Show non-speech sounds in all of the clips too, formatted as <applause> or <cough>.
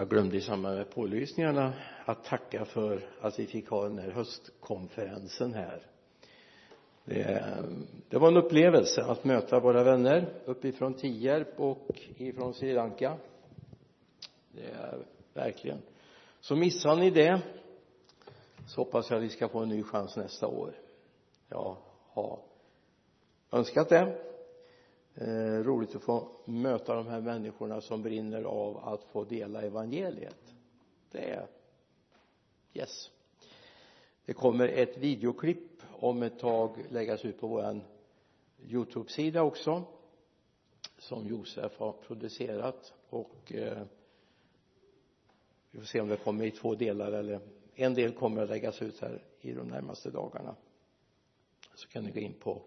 jag glömde i samband med pålysningarna att tacka för att vi fick ha den här höstkonferensen här. Det, det var en upplevelse att möta våra vänner uppifrån Tierp och ifrån Sri Lanka. Det är verkligen. Så missar ni det så hoppas jag att vi ska få en ny chans nästa år. Jag har önskat det eh, roligt att få möta de här människorna som brinner av att få dela evangeliet. Det är yes. Det kommer ett videoklipp om ett tag läggas ut på vår youtube-sida också som Josef har producerat. Och eh, vi får se om det kommer i två delar eller en del kommer att läggas ut här i de närmaste dagarna. Så kan ni gå in på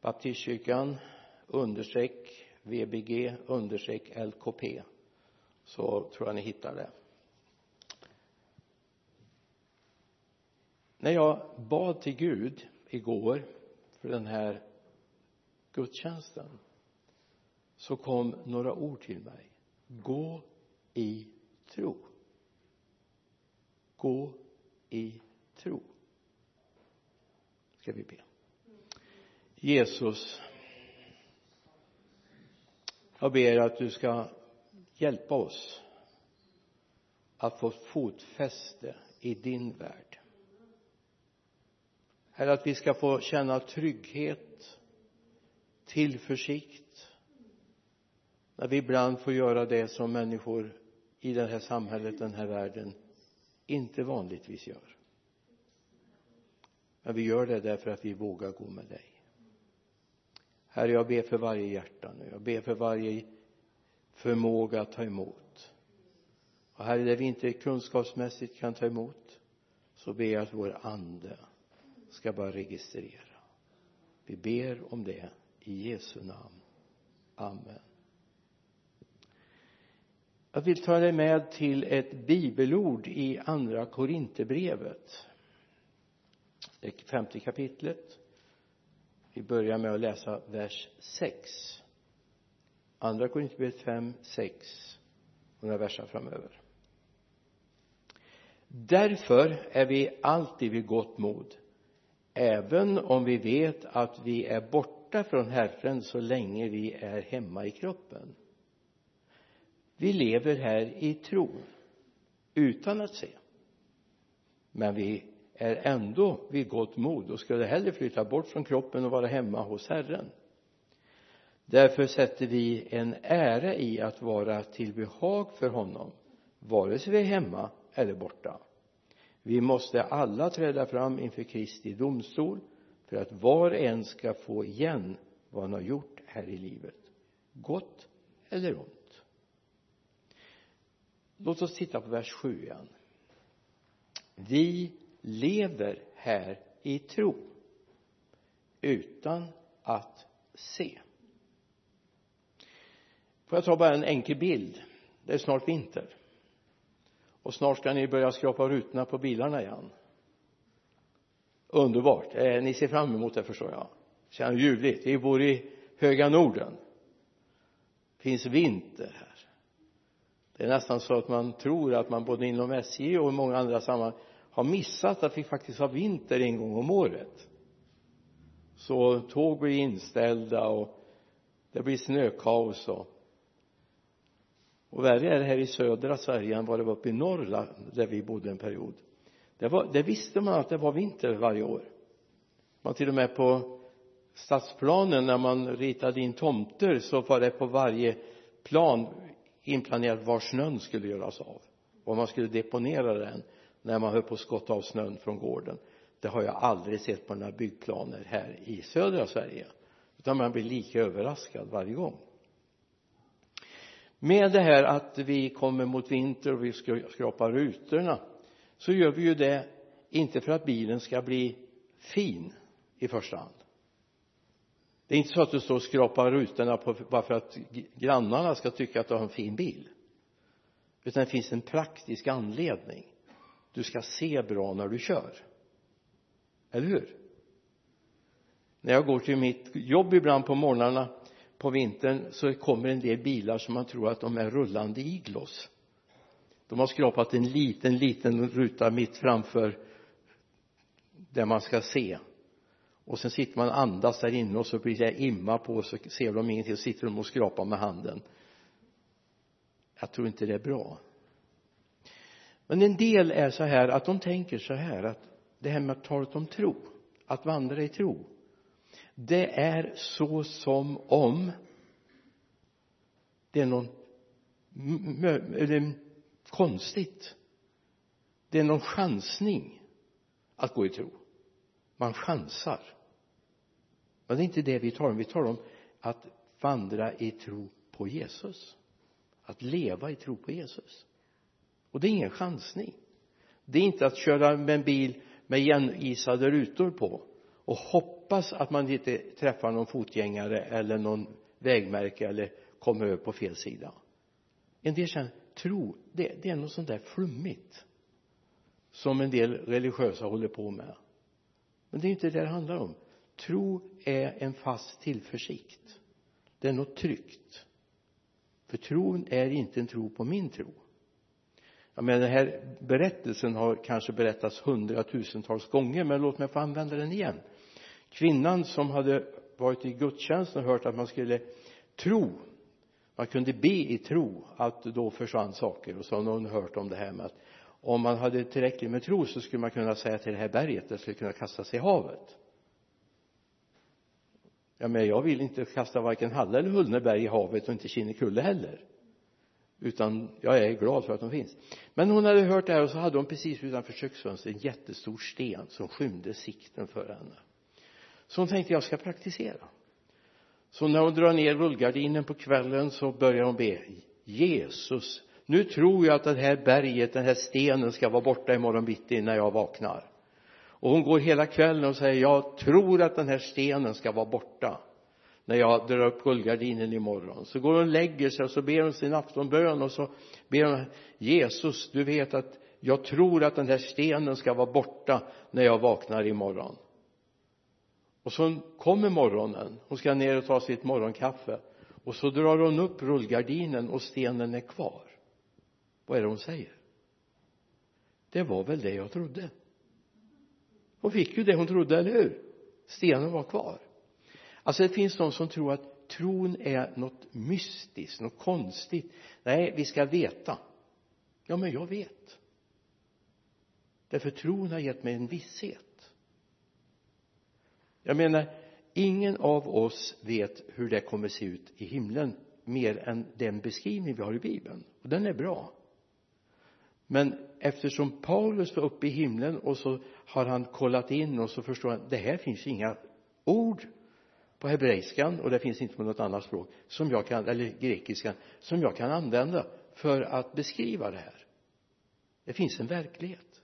baptistkyrkan understreck vbg understreck lkp så tror jag ni hittar det. När jag bad till Gud igår för den här gudstjänsten så kom några ord till mig. Gå i tro. Gå i tro. Ska vi be? Jesus jag ber att du ska hjälpa oss att få fotfäste i din värld. Herre att vi ska få känna trygghet tillförsikt när vi ibland får göra det som människor i det här samhället, den här världen inte vanligtvis gör. Men vi gör det därför att vi vågar gå med dig. Herre jag ber för varje hjärta nu. Jag ber för varje förmåga att ta emot. Och Herre där vi inte kunskapsmässigt kan ta emot så ber jag att vår ande ska bara registrera. Vi ber om det i Jesu namn. Amen. Jag vill ta dig med till ett bibelord i andra Korinthierbrevet det femte kapitlet vi börjar med att läsa vers 6 andra Korinthierbrevet 5, 6 och några verser framöver. Därför är vi alltid vid gott mod även om vi vet att vi är borta från Herren så länge vi är hemma i kroppen. Vi lever här i tro utan att se. Men vi är ändå vid gott mod och skulle hellre flytta bort från kroppen och vara hemma hos Herren. Därför sätter vi en ära i att vara till behag för honom vare sig vi är hemma eller borta. Vi måste alla träda fram inför Kristi domstol för att var och en ska få igen vad han har gjort här i livet gott eller ont. Låt oss titta på vers 7 igen. Vi lever här i tro utan att se. Får jag ta bara en enkel bild? Det är snart vinter. Och snart ska ni börja skrapa rutorna på bilarna igen. Underbart. Eh, ni ser fram emot det förstår jag. Känns ljuvligt? Vi bor i höga norden. Finns vinter här. Det är nästan så att man tror att man både inom SJ och i många andra sammanhang har missat att vi faktiskt har vinter en gång om året. Så tåg blir inställda och det blir snökaos och och värre är det här i södra Sverige än vad det var uppe i Norrland där vi bodde en period. Det, var, det visste man att det var vinter varje år. Man till och med på stadsplanen när man ritade in tomter så var det på varje plan inplanerat var snön skulle göras av var man skulle deponera den när man höll på att skotta av snön från gården. Det har jag aldrig sett på några byggplaner här i södra Sverige. Utan man blir lika överraskad varje gång. Med det här att vi kommer mot vinter och vi skrapar rutorna så gör vi ju det inte för att bilen ska bli fin i första hand. Det är inte så att du står och skrapar rutorna på, bara för att grannarna ska tycka att du har en fin bil. Utan det finns en praktisk anledning du ska se bra när du kör. Eller hur? När jag går till mitt jobb ibland på morgnarna på vintern så kommer en del bilar som man tror att de är rullande iglos de har skrapat en liten liten ruta mitt framför där man ska se. Och sen sitter man och andas där inne och så blir det imma på och så ser de ingenting så sitter de och skrapar med handen. Jag tror inte det är bra men en del är så här att de tänker så här att det här med talet om tro att vandra i tro det är så som om det är någon eller konstigt. Det är någon chansning att gå i tro. Man chansar. Men det är inte det vi talar om. Vi talar om att vandra i tro på Jesus. Att leva i tro på Jesus och det är ingen chansning. Det är inte att köra med en bil med igenisade rutor på och hoppas att man inte träffar någon fotgängare eller någon vägmärke eller kommer över på fel sida. En del känner tro det, det är något sånt där flummigt som en del religiösa håller på med. Men det är inte det det handlar om. Tro är en fast tillförsikt. Det är något tryggt. För tron är inte en tro på min tro jag menar den här berättelsen har kanske berättats hundratusentals gånger men låt mig få använda den igen. Kvinnan som hade varit i gudstjänsten och hört att man skulle tro man kunde be i tro att då försvann saker. Och så har någon hört om det här med att om man hade tillräckligt med tro så skulle man kunna säga till det här berget det skulle kunna kasta sig i havet. Ja men jag vill inte kasta varken Halla eller Hullneberg i havet och inte Kinnekulle heller utan jag är glad för att de finns. Men hon hade hört det här och så hade hon precis utanför köksfönstret en jättestor sten som skymde sikten för henne. Så hon tänkte jag ska praktisera. Så när hon drar ner rullgardinen på kvällen så börjar hon be Jesus nu tror jag att det här berget, den här stenen ska vara borta imorgon bitti när jag vaknar. Och hon går hela kvällen och säger jag tror att den här stenen ska vara borta när jag drar upp rullgardinen imorgon. Så går hon och lägger sig och så ber hon sin aftonbön och så ber hon Jesus du vet att jag tror att den här stenen ska vara borta när jag vaknar imorgon. Och så kommer morgonen. Hon ska ner och ta sitt morgonkaffe. Och så drar hon upp rullgardinen och stenen är kvar. Vad är det hon säger? Det var väl det jag trodde. Hon fick ju det hon trodde, eller hur? Stenen var kvar alltså det finns de som tror att tron är något mystiskt, något konstigt. Nej, vi ska veta. Ja, men jag vet. Därför tron har gett mig en visshet. Jag menar ingen av oss vet hur det kommer se ut i himlen mer än den beskrivning vi har i bibeln. Och den är bra. Men eftersom Paulus var uppe i himlen och så har han kollat in och så förstår han det här finns inga ord på hebreiskan och det finns inte på något annat språk som jag kan, eller grekiskan som jag kan använda för att beskriva det här. Det finns en verklighet.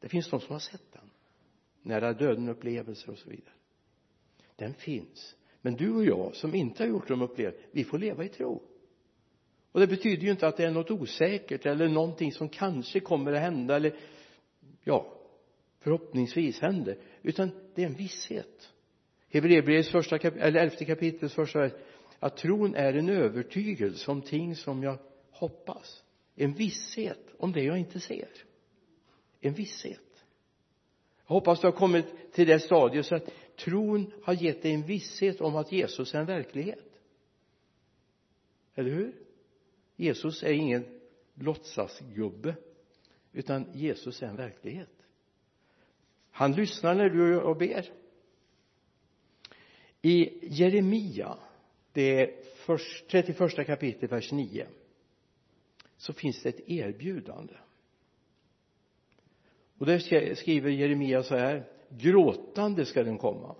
Det finns de som har sett den. Nära döden upplevelser och så vidare. Den finns. Men du och jag som inte har gjort de upplevelserna vi får leva i tro. Och det betyder ju inte att det är något osäkert eller någonting som kanske kommer att hända eller ja förhoppningsvis händer. Utan det är en visshet. Hebreerbrevets första kap eller elfte kapitlets första vers. Att tron är en övertygelse om ting som jag hoppas. En visshet om det jag inte ser. En visshet. Jag hoppas du har kommit till det stadiet så att tron har gett dig en visshet om att Jesus är en verklighet. Eller hur? Jesus är ingen låtsasgubbe utan Jesus är en verklighet. Han lyssnar när du och ber i Jeremia det först, 31 kapitel vers 9 så finns det ett erbjudande. Och där skriver Jeremia så här gråtande ska den komma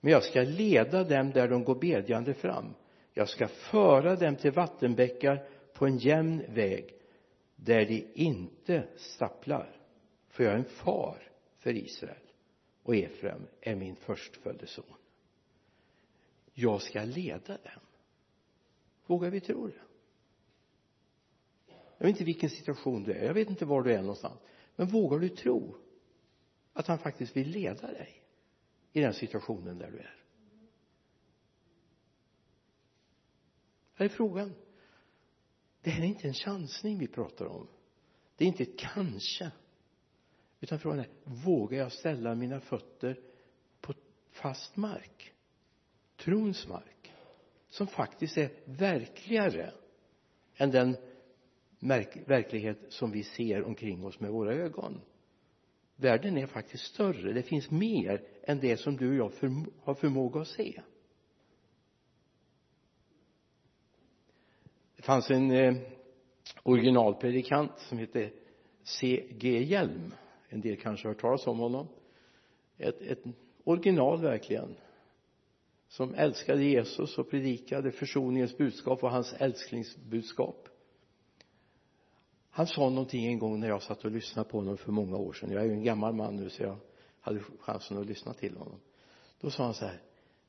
men jag ska leda dem där de går bedjande fram. Jag ska föra dem till vattenbäckar på en jämn väg där de inte stapplar för jag är en far för Israel och Efraim är min förstfödde son jag ska leda dem. Vågar vi tro det? Jag vet inte vilken situation du är. Jag vet inte var du är någonstans. Men vågar du tro att han faktiskt vill leda dig i den situationen där du är? Här är frågan. Det här är inte en chansning vi pratar om. Det är inte ett kanske. Utan frågan är vågar jag ställa mina fötter på fast mark? Trons mark som faktiskt är verkligare än den verklighet som vi ser omkring oss med våra ögon. Världen är faktiskt större. Det finns mer än det som du och jag förm har förmåga att se. Det fanns en eh, originalpredikant som hette C.G. Hjelm. En del kanske har hört talas om honom. Ett, ett original verkligen som älskade Jesus och predikade försoningens budskap och hans älsklingsbudskap. Han sa någonting en gång när jag satt och lyssnade på honom för många år sedan. Jag är ju en gammal man nu så jag hade chansen att lyssna till honom. Då sa han så här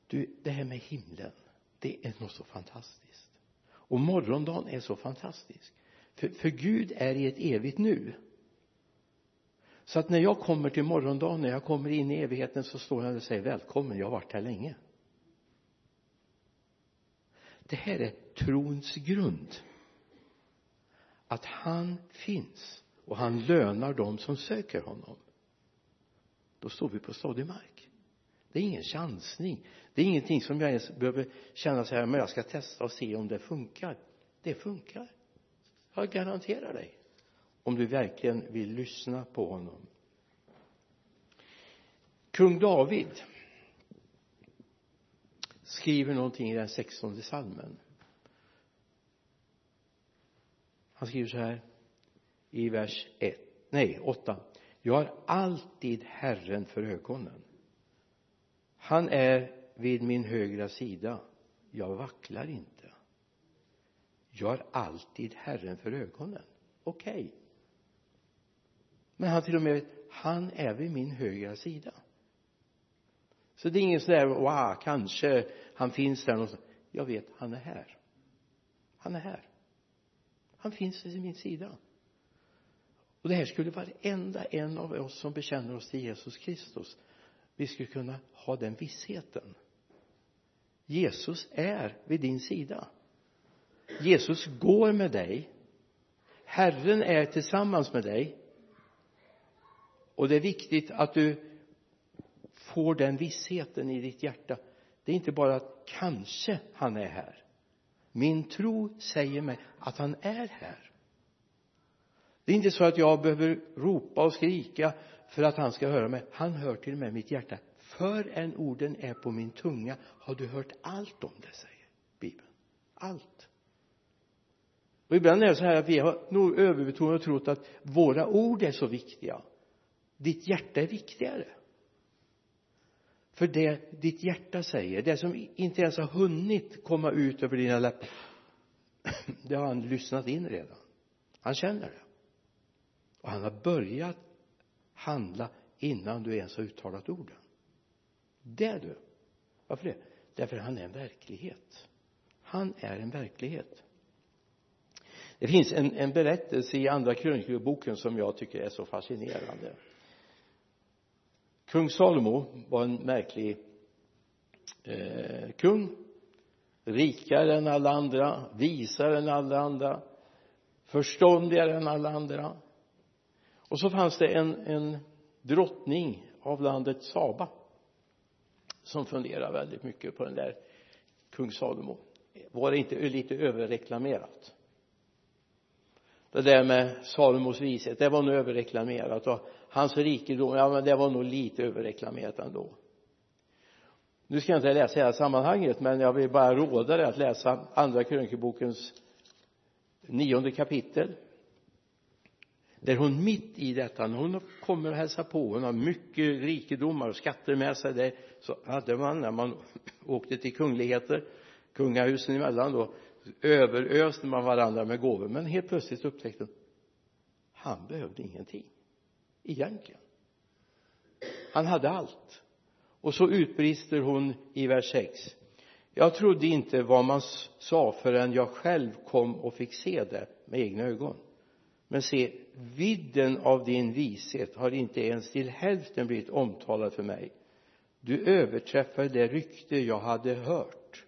du det här med himlen det är något så fantastiskt. Och morgondagen är så fantastisk. För, för Gud är i ett evigt nu. Så att när jag kommer till morgondagen när jag kommer in i evigheten så står han och säger välkommen jag har varit här länge det här är trons grund. Att han finns och han lönar dem som söker honom. Då står vi på stadig mark. Det är ingen chansning. Det är ingenting som jag ens behöver känna så här men jag ska testa och se om det funkar. Det funkar. Jag garanterar dig. Om du verkligen vill lyssna på honom. Kung David skriver någonting i den sextonde salmen. Han skriver så här i vers 1 nej 8 jag har alltid Herren för ögonen. Han är vid min högra sida. Jag vacklar inte. Jag har alltid Herren för ögonen. Okej. Okay. men han till och med han är vid min högra sida. Så det är ingen sådär wow kanske han finns där någonstans. Jag vet han är här. Han är här. Han finns vid min sida. Och det här skulle varenda en av oss som bekänner oss till Jesus Kristus vi skulle kunna ha den vissheten. Jesus är vid din sida. Jesus går med dig. Herren är tillsammans med dig. Och det är viktigt att du får den vissheten i ditt hjärta det är inte bara att kanske han är här. Min tro säger mig att han är här. Det är inte så att jag behöver ropa och skrika för att han ska höra mig. Han hör till och med mitt hjärta. Förrän orden är på min tunga har du hört allt om det säger bibeln. Allt. Och ibland är det så här att vi har nog överbetonat och trott att våra ord är så viktiga. Ditt hjärta är viktigare för det ditt hjärta säger det som inte ens har hunnit komma ut över dina läppar <clears throat> det har han lyssnat in redan. Han känner det. Och han har börjat handla innan du ens har uttalat orden. Det är du. Varför det? Därför han är en verklighet. Han är en verklighet. Det finns en, en berättelse i andra krönikeboken som jag tycker är så fascinerande kung Salomo var en märklig eh, kung. Rikare än alla andra visare än alla andra förståndigare än alla andra. Och så fanns det en, en drottning av landet Saba som funderade väldigt mycket på den där kung Salomo. Var det inte lite överreklamerat? Det där med Salomos vishet det var nog överreklamerat. Och hans rikedom ja men det var nog lite överreklamerat ändå. Nu ska jag inte läsa hela sammanhanget men jag vill bara råda dig att läsa andra krönikebokens nionde kapitel där hon mitt i detta när hon kommer och hälsar på hon har mycket rikedomar och skatter med sig. Det så hade man när man åkte till kungligheter kungahusen emellan då överöste man varandra med gåvor men helt plötsligt upptäckte hon han behövde ingenting egentligen. Han hade allt. Och så utbrister hon i vers 6 jag trodde inte vad man sa förrän jag själv kom och fick se det med egna ögon. Men se vidden av din vishet har inte ens till hälften blivit omtalad för mig. Du överträffar det rykte jag hade hört.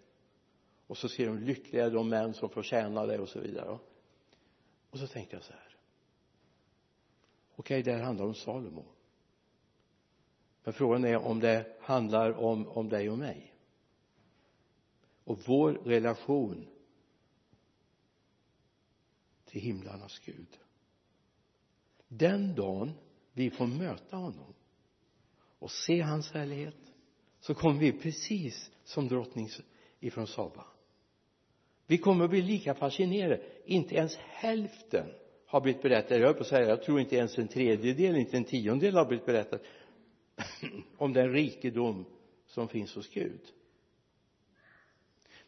Och så skriver de lyckliga de män som får tjäna dig och så vidare och så tänkte jag så här okej det här handlar om Salomo. Men frågan är om det handlar om, om dig och mig. Och vår relation till himlarnas Gud. Den dagen vi får möta honom och se hans härlighet så kommer vi precis som drottning ifrån Saba. Vi kommer att bli lika fascinerade inte ens hälften har blivit berättat jag på att säga jag tror inte ens en tredjedel inte en tiondel har blivit berättat <clears throat> om den rikedom som finns hos Gud.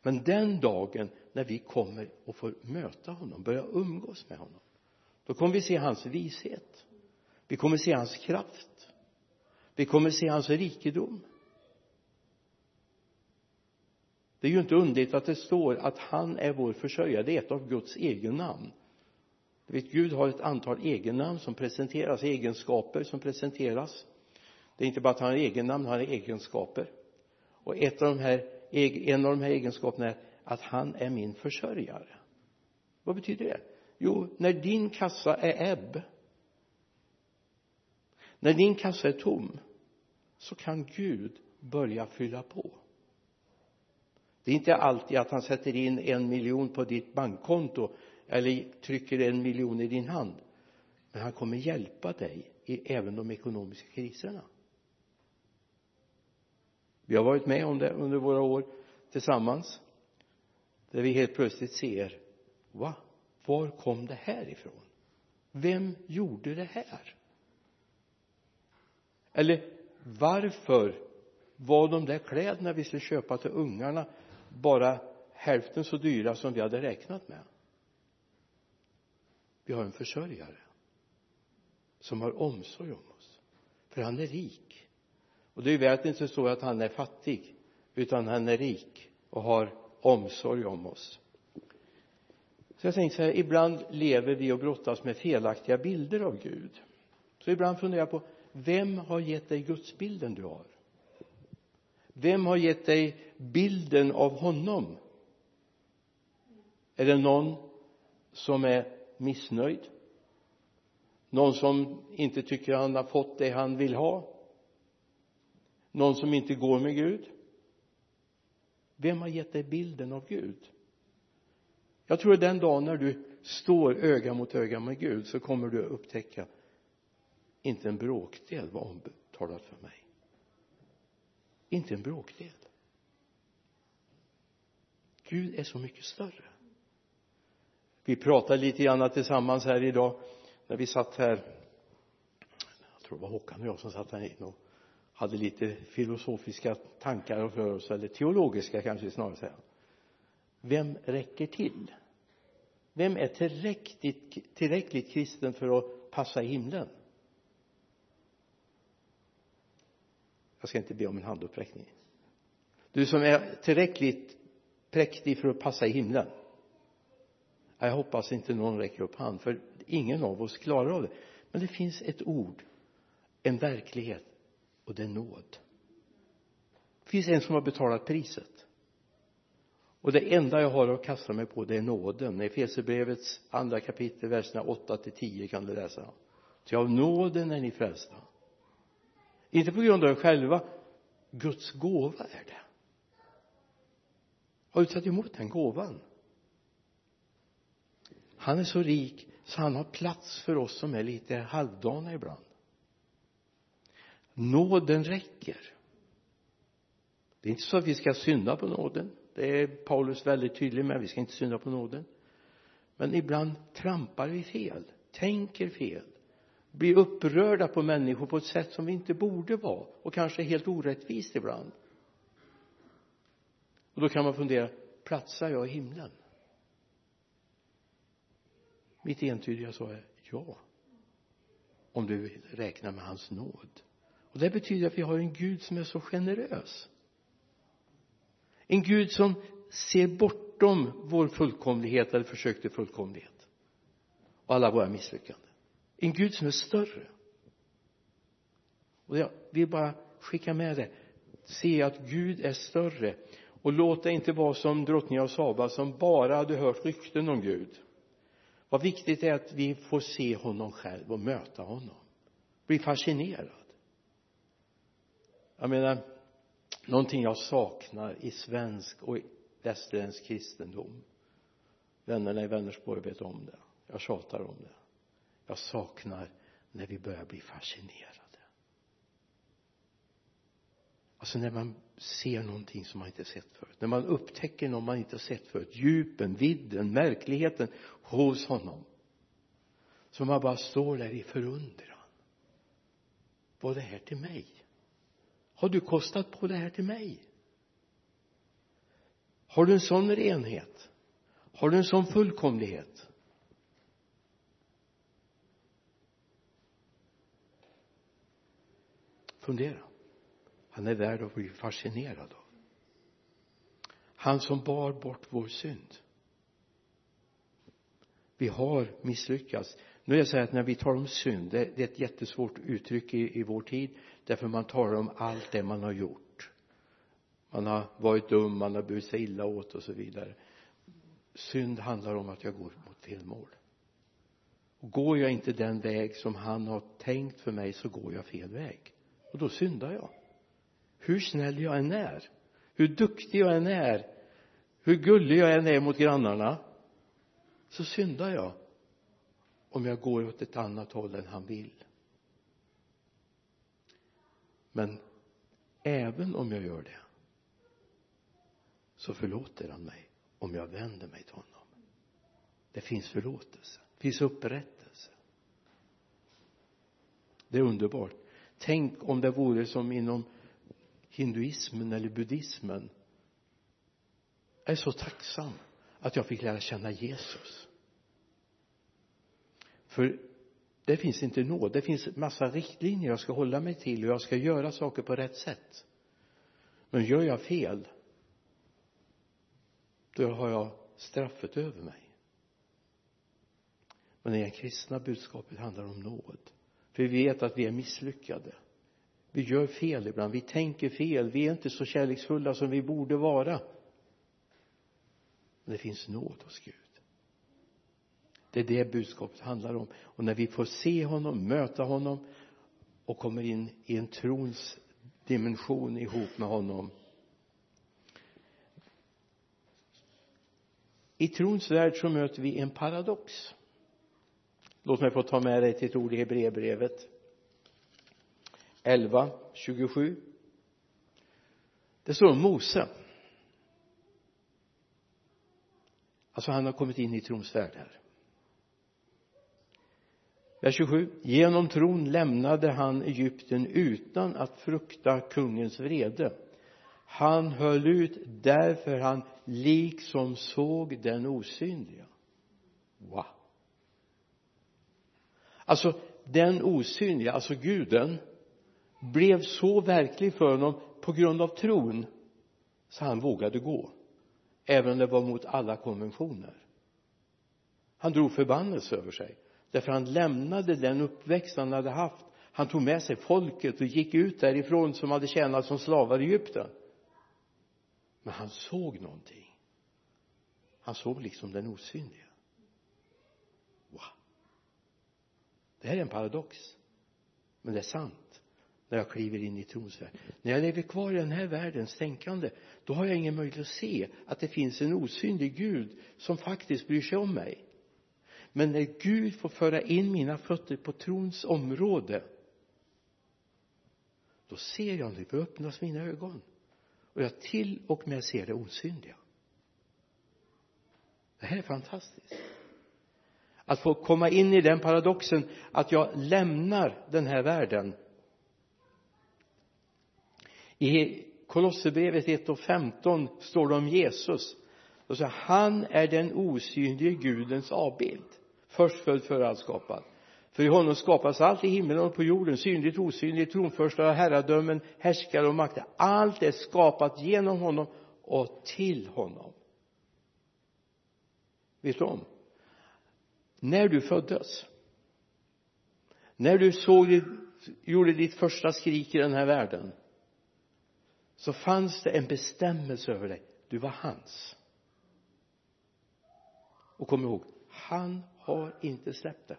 Men den dagen när vi kommer och får möta honom börja umgås med honom då kommer vi se hans vishet. Vi kommer se hans kraft. Vi kommer se hans rikedom. Det är ju inte underligt att det står att han är vår försörjare. Det är ett av Guds egen namn du vet Gud har ett antal egennamn som presenteras egenskaper som presenteras. Det är inte bara att han har egennamn han har egenskaper. Och ett av de här en av de här egenskaperna är att han är min försörjare. Vad betyder det? Jo när din kassa är ebb när din kassa är tom så kan Gud börja fylla på. Det är inte alltid att han sätter in en miljon på ditt bankkonto eller trycker en miljon i din hand. Men han kommer hjälpa dig i även de ekonomiska kriserna. Vi har varit med om det under våra år tillsammans. Där vi helt plötsligt ser va? Var kom det här ifrån? Vem gjorde det här? Eller varför var de där kläderna vi skulle köpa till ungarna bara hälften så dyra som vi hade räknat med? Vi har en försörjare som har omsorg om oss. För han är rik. Och det är värt inte så att han är fattig utan han är rik och har omsorg om oss. Så jag tänkte så här ibland lever vi och brottas med felaktiga bilder av Gud. Så ibland funderar jag på vem har gett dig gudsbilden du har? Vem har gett dig bilden av honom? Är det någon som är missnöjd. Någon som inte tycker han har fått det han vill ha. Någon som inte går med Gud. Vem har gett dig bilden av Gud? Jag tror att den dagen när du står öga mot öga med Gud så kommer du att upptäcka inte en bråkdel var omtalat för mig. Inte en bråkdel. Gud är så mycket större vi pratade lite grann tillsammans här idag när vi satt här. Jag tror det var Håkan och jag som satt här inne och hade lite filosofiska tankar för oss eller teologiska kanske snarare säga vem räcker till? Vem är tillräckligt, tillräckligt kristen för att passa i himlen? Jag ska inte be om en handuppräckning. Du som är tillräckligt präktig för att passa i himlen jag hoppas inte någon räcker upp hand för ingen av oss klarar av det. Men det finns ett ord en verklighet och det är nåd. Det finns en som har betalat priset. Och det enda jag har att kasta mig på det är nåden. I Efesierbrevets andra kapitel verserna 8 till 10 kan du läsa. Ty av nåden är ni frälsta. Inte på grund av er själva Guds gåva är det. Har du tagit emot den gåvan? Han är så rik så han har plats för oss som är lite halvdana ibland. Nåden räcker. Det är inte så att vi ska synda på nåden. Det är Paulus väldigt tydlig med. Vi ska inte synda på nåden. Men ibland trampar vi fel tänker fel blir upprörda på människor på ett sätt som vi inte borde vara och kanske helt orättvist ibland. Och då kan man fundera platsar jag i himlen? Mitt entydiga svar är ja. Om du räknar med hans nåd. Och det betyder att vi har en Gud som är så generös. En Gud som ser bortom vår fullkomlighet eller försök till fullkomlighet. Och alla våra misslyckanden. En Gud som är större. Och jag vill bara skicka med det. Se att Gud är större. Och låt det inte vara som drottningen av Saba som bara hade hört rykten om Gud vad viktigt det är att vi får se honom själv och möta honom. Bli fascinerad. Jag menar någonting jag saknar i svensk och västerländsk kristendom. Vännerna i Vänersborg vet om det. Jag tjatar om det. Jag saknar när vi börjar bli fascinerade alltså när man ser någonting som man inte sett förut. När man upptäcker något man inte sett förut. Djupen, vidden, märkligheten hos honom. Så man bara står där i förundran. Var det här till mig? Har du kostat på det här till mig? Har du en sån renhet? Har du en sån fullkomlighet? Fundera han är värd att bli fascinerad av. Han som bar bort vår synd. Vi har misslyckats. Nu är det så här att när vi talar om synd det, det är ett jättesvårt uttryck i, i vår tid därför man talar om allt det man har gjort. Man har varit dum, man har burit sig illa åt och så vidare. Synd handlar om att jag går mot fel mål. Och går jag inte den väg som han har tänkt för mig så går jag fel väg. Och då syndar jag hur snäll jag än är hur duktig jag än är hur gullig jag än är mot grannarna så syndar jag om jag går åt ett annat håll än han vill. Men även om jag gör det så förlåter han mig om jag vänder mig till honom. Det finns förlåtelse det finns upprättelse. Det är underbart. Tänk om det vore som inom hinduismen eller buddhismen. Jag är så tacksam att jag fick lära känna Jesus. För det finns inte nåd. Det finns massa riktlinjer jag ska hålla mig till och jag ska göra saker på rätt sätt. Men gör jag fel då har jag straffet över mig. Men det kristna budskapet handlar om nåd. För vi vet att vi är misslyckade vi gör fel ibland. Vi tänker fel. Vi är inte så kärleksfulla som vi borde vara. Men det finns nåd hos Gud. Det är det budskapet handlar om. Och när vi får se honom, möta honom och kommer in i en trons dimension ihop med honom. I trons värld så möter vi en paradox. Låt mig få ta med dig till ett ord i Hebreerbrevet. 11, 27 det står om Mose. Alltså han har kommit in i trons värld här. Vers 27 genom tron lämnade han Egypten utan att frukta kungens vrede. Han höll ut därför han liksom såg den osynliga. Wow. Alltså den osynliga, alltså guden blev så verklig för honom på grund av tron så han vågade gå även om det var mot alla konventioner. Han drog förbannelse över sig därför han lämnade den uppväxt han hade haft. Han tog med sig folket och gick ut därifrån som hade tjänat som slavar i Egypten. Men han såg någonting. Han såg liksom den osynliga. Wow. Det här är en paradox men det är sant när jag kliver in i trons värld när jag lever kvar i den här världens tänkande då har jag ingen möjlighet att se att det finns en osynlig Gud som faktiskt bryr sig om mig. Men när Gud får föra in mina fötter på trons område då ser jag nu, då öppnas mina ögon och jag till och med ser det osynliga. Det här är fantastiskt. Att få komma in i den paradoxen att jag lämnar den här världen i Kolosserbrevet 1 och 15 står det om Jesus. Och så han är den osynlige Gudens avbild. Förstfödd före allt skapat för i honom skapas allt i himlen och på jorden. Synligt osynligt tronförstar herradömen härskare och makter. Allt är skapat genom honom och till honom. Vet du om? När du föddes när du såg gjorde ditt första skrik i den här världen så fanns det en bestämmelse över dig. Du var hans. Och kom ihåg han har inte släppt det.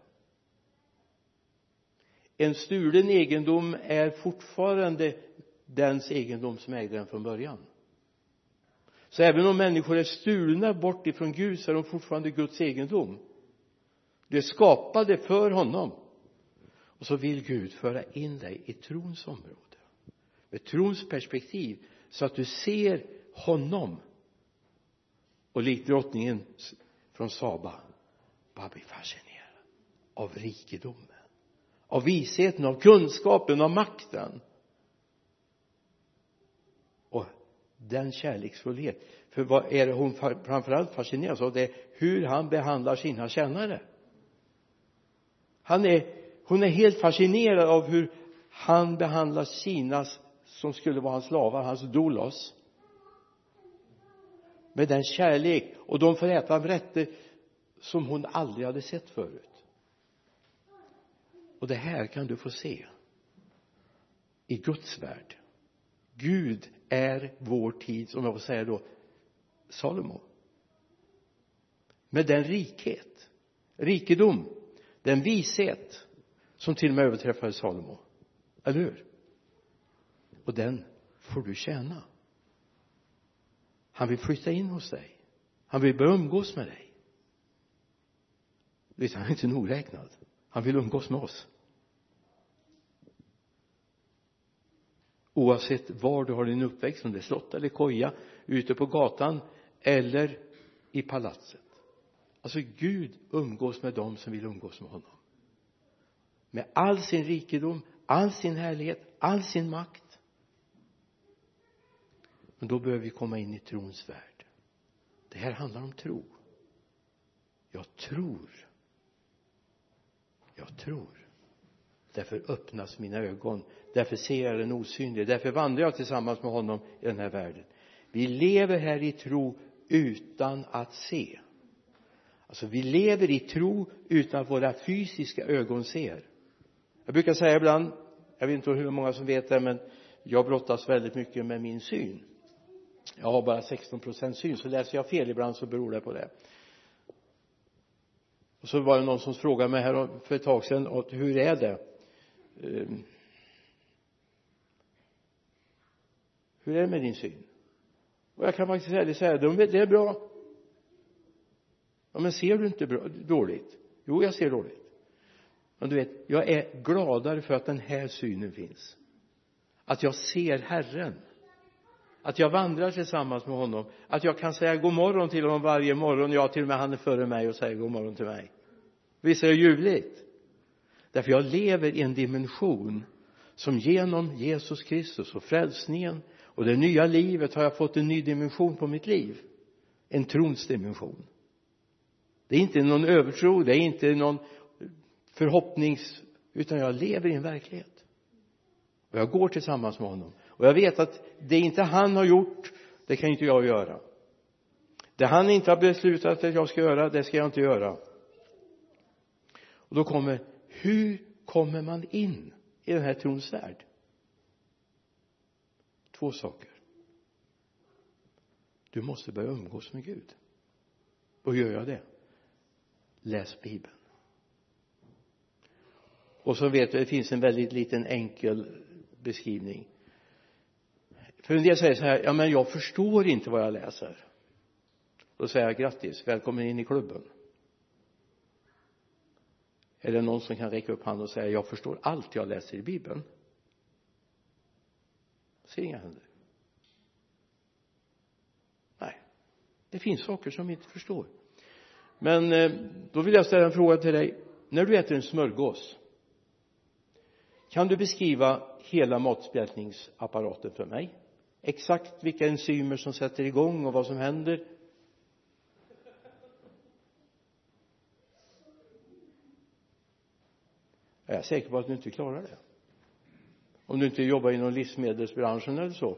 En stulen egendom är fortfarande dens egendom som ägde den från början. Så även om människor är stulna bort ifrån Gud så är de fortfarande Guds egendom. Du är skapade för honom. Och så vill Gud föra in dig i trons område med trons perspektiv så att du ser honom. Och likt drottningen från Saba bara blir fascinerad av rikedomen av visheten, av kunskapen, av makten. Och den kärleksfullhet. För vad är det hon framförallt fascineras av det är hur han behandlar sina tjänare. Han är hon är helt fascinerad av hur han behandlar sina som skulle vara hans slavar, hans dolos. Med den kärlek och de får äta rätter som hon aldrig hade sett förut. Och det här kan du få se. I Guds värld. Gud är vår tid, om jag får säga då Salomo. Med den rikhet rikedom den vishet som till och med överträffade Salomo. Eller hur? Och den får du tjäna. Han vill flytta in hos dig. Han vill börja umgås med dig. Visst han är inte nogräknad. Han vill umgås med oss. Oavsett var du har din uppväxt om det är slott eller koja ute på gatan eller i palatset. Alltså Gud umgås med dem som vill umgås med honom. Med all sin rikedom all sin härlighet all sin makt men då behöver vi komma in i trons värld. Det här handlar om tro. Jag tror. Jag tror. Därför öppnas mina ögon. Därför ser jag den osynlige därför vandrar jag tillsammans med honom i den här världen. Vi lever här i tro utan att se. Alltså vi lever i tro utan att våra fysiska ögon ser. Jag brukar säga ibland jag vet inte hur många som vet det men jag brottas väldigt mycket med min syn jag har bara 16 procent syn så läser jag fel ibland så beror det på det. Och så var det någon som frågade mig här för ett tag sedan hur är det? Ehm, hur är det med din syn? Och jag kan faktiskt ärligt säga det är bra. Ja men ser du inte bra, dåligt? Jo jag ser dåligt. Men du vet jag är gladare för att den här synen finns. Att jag ser Herren att jag vandrar tillsammans med honom. Att jag kan säga god morgon till honom varje morgon. Ja till och med han är före mig och säger god morgon till mig. Visst är det ljuvligt? Därför jag lever i en dimension som genom Jesus Kristus och frälsningen och det nya livet har jag fått en ny dimension på mitt liv. En trons dimension det är inte någon övertro det är inte någon förhoppnings utan jag lever i en verklighet. Och jag går tillsammans med honom och jag vet att det inte han har gjort det kan inte jag göra. Det han inte har beslutat att jag ska göra det ska jag inte göra. Och då kommer hur kommer man in i den här trons värld? Två saker. Du måste börja umgås med Gud. Och gör jag det läs bibeln. Och så vet du det finns en väldigt liten enkel beskrivning för en del säger så här ja men jag förstår inte vad jag läser. Då säger jag grattis välkommen in i klubben. Är det någon som kan räcka upp handen och säga jag förstår allt jag läser i bibeln. Jag ser inga händer. Nej det finns saker som vi inte förstår. Men eh, då vill jag ställa en fråga till dig. När du äter en smörgås kan du beskriva hela matspjälkningsapparaten för mig? Exakt vilka enzymer som sätter igång och vad som händer. Jag är säker på att du inte klarar det. Om du inte jobbar inom livsmedelsbranschen eller så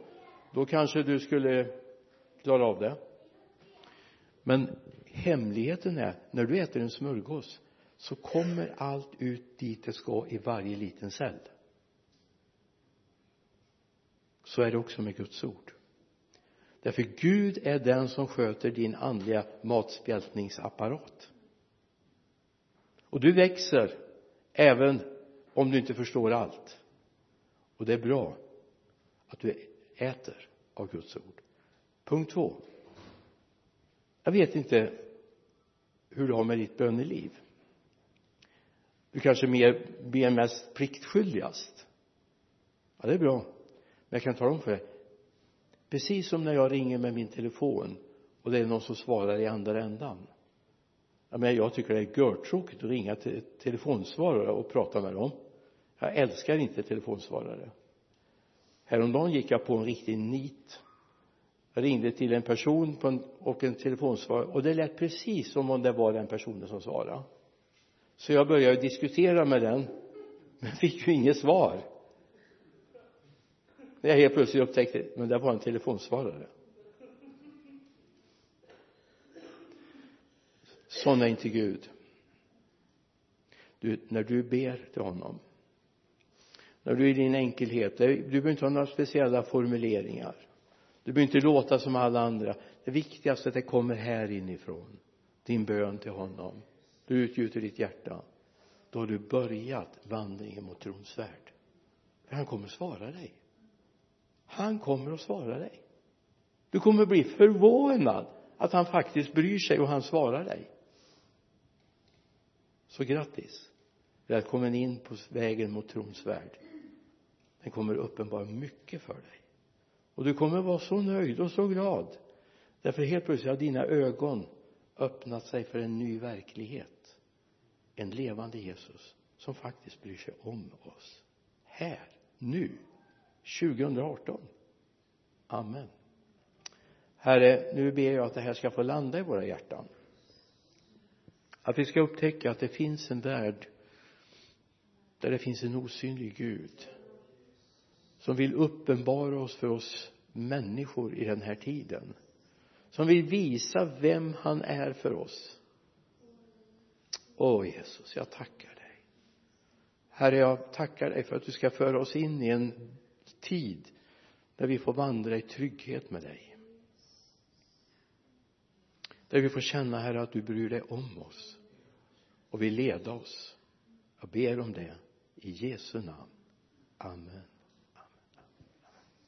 då kanske du skulle klara av det. Men hemligheten är när du äter en smörgås så kommer allt ut dit det ska i varje liten cell så är det också med Guds ord. Därför Gud är den som sköter din andliga matspjältningsapparat. Och du växer även om du inte förstår allt. Och det är bra att du äter av Guds ord. Punkt två. Jag vet inte hur du har med ditt böneliv. Du kanske mer ber mest pliktskyldigast. Ja det är bra jag kan tala om för dig precis som när jag ringer med min telefon och det är någon som svarar i andra ändan. Jag menar jag tycker det är görtråkigt att ringa till telefonsvarare och prata med dem. Jag älskar inte telefonsvarare. Häromdagen gick jag på en riktig nit. Jag ringde till en person på en, och en telefonsvarare och det lät precis som om det var den personen som svarade. Så jag började diskutera med den men fick ju inget svar när jag helt plötsligt upptäckte men det var en telefonsvarare. Sån är inte Gud. Du, när du ber till honom när du i din enkelhet du behöver inte ha några speciella formuleringar. Du behöver inte låta som alla andra. Det viktigaste är att det kommer här inifrån din bön till honom. Du utgjuter ditt hjärta. Då har du börjat vandringen mot trons värld. För han kommer svara dig han kommer att svara dig. Du kommer bli förvånad att han faktiskt bryr sig och han svarar dig. Så grattis. Välkommen in på vägen mot trons värld. Den kommer uppenbara mycket för dig. Och du kommer vara så nöjd och så glad. Därför helt plötsligt har dina ögon öppnat sig för en ny verklighet. En levande Jesus som faktiskt bryr sig om oss. Här, nu. 2018 Amen. Herre, nu ber jag att det här ska få landa i våra hjärtan. Att vi ska upptäcka att det finns en värld där det finns en osynlig Gud som vill uppenbara oss för oss människor i den här tiden. Som vill visa vem han är för oss. Åh Jesus jag tackar dig. Herre jag tackar dig för att du ska föra oss in i en tid där vi får vandra i trygghet med dig. Där vi får känna herre att du bryr dig om oss. Och vill leda oss. Jag ber om det i Jesu namn. Amen.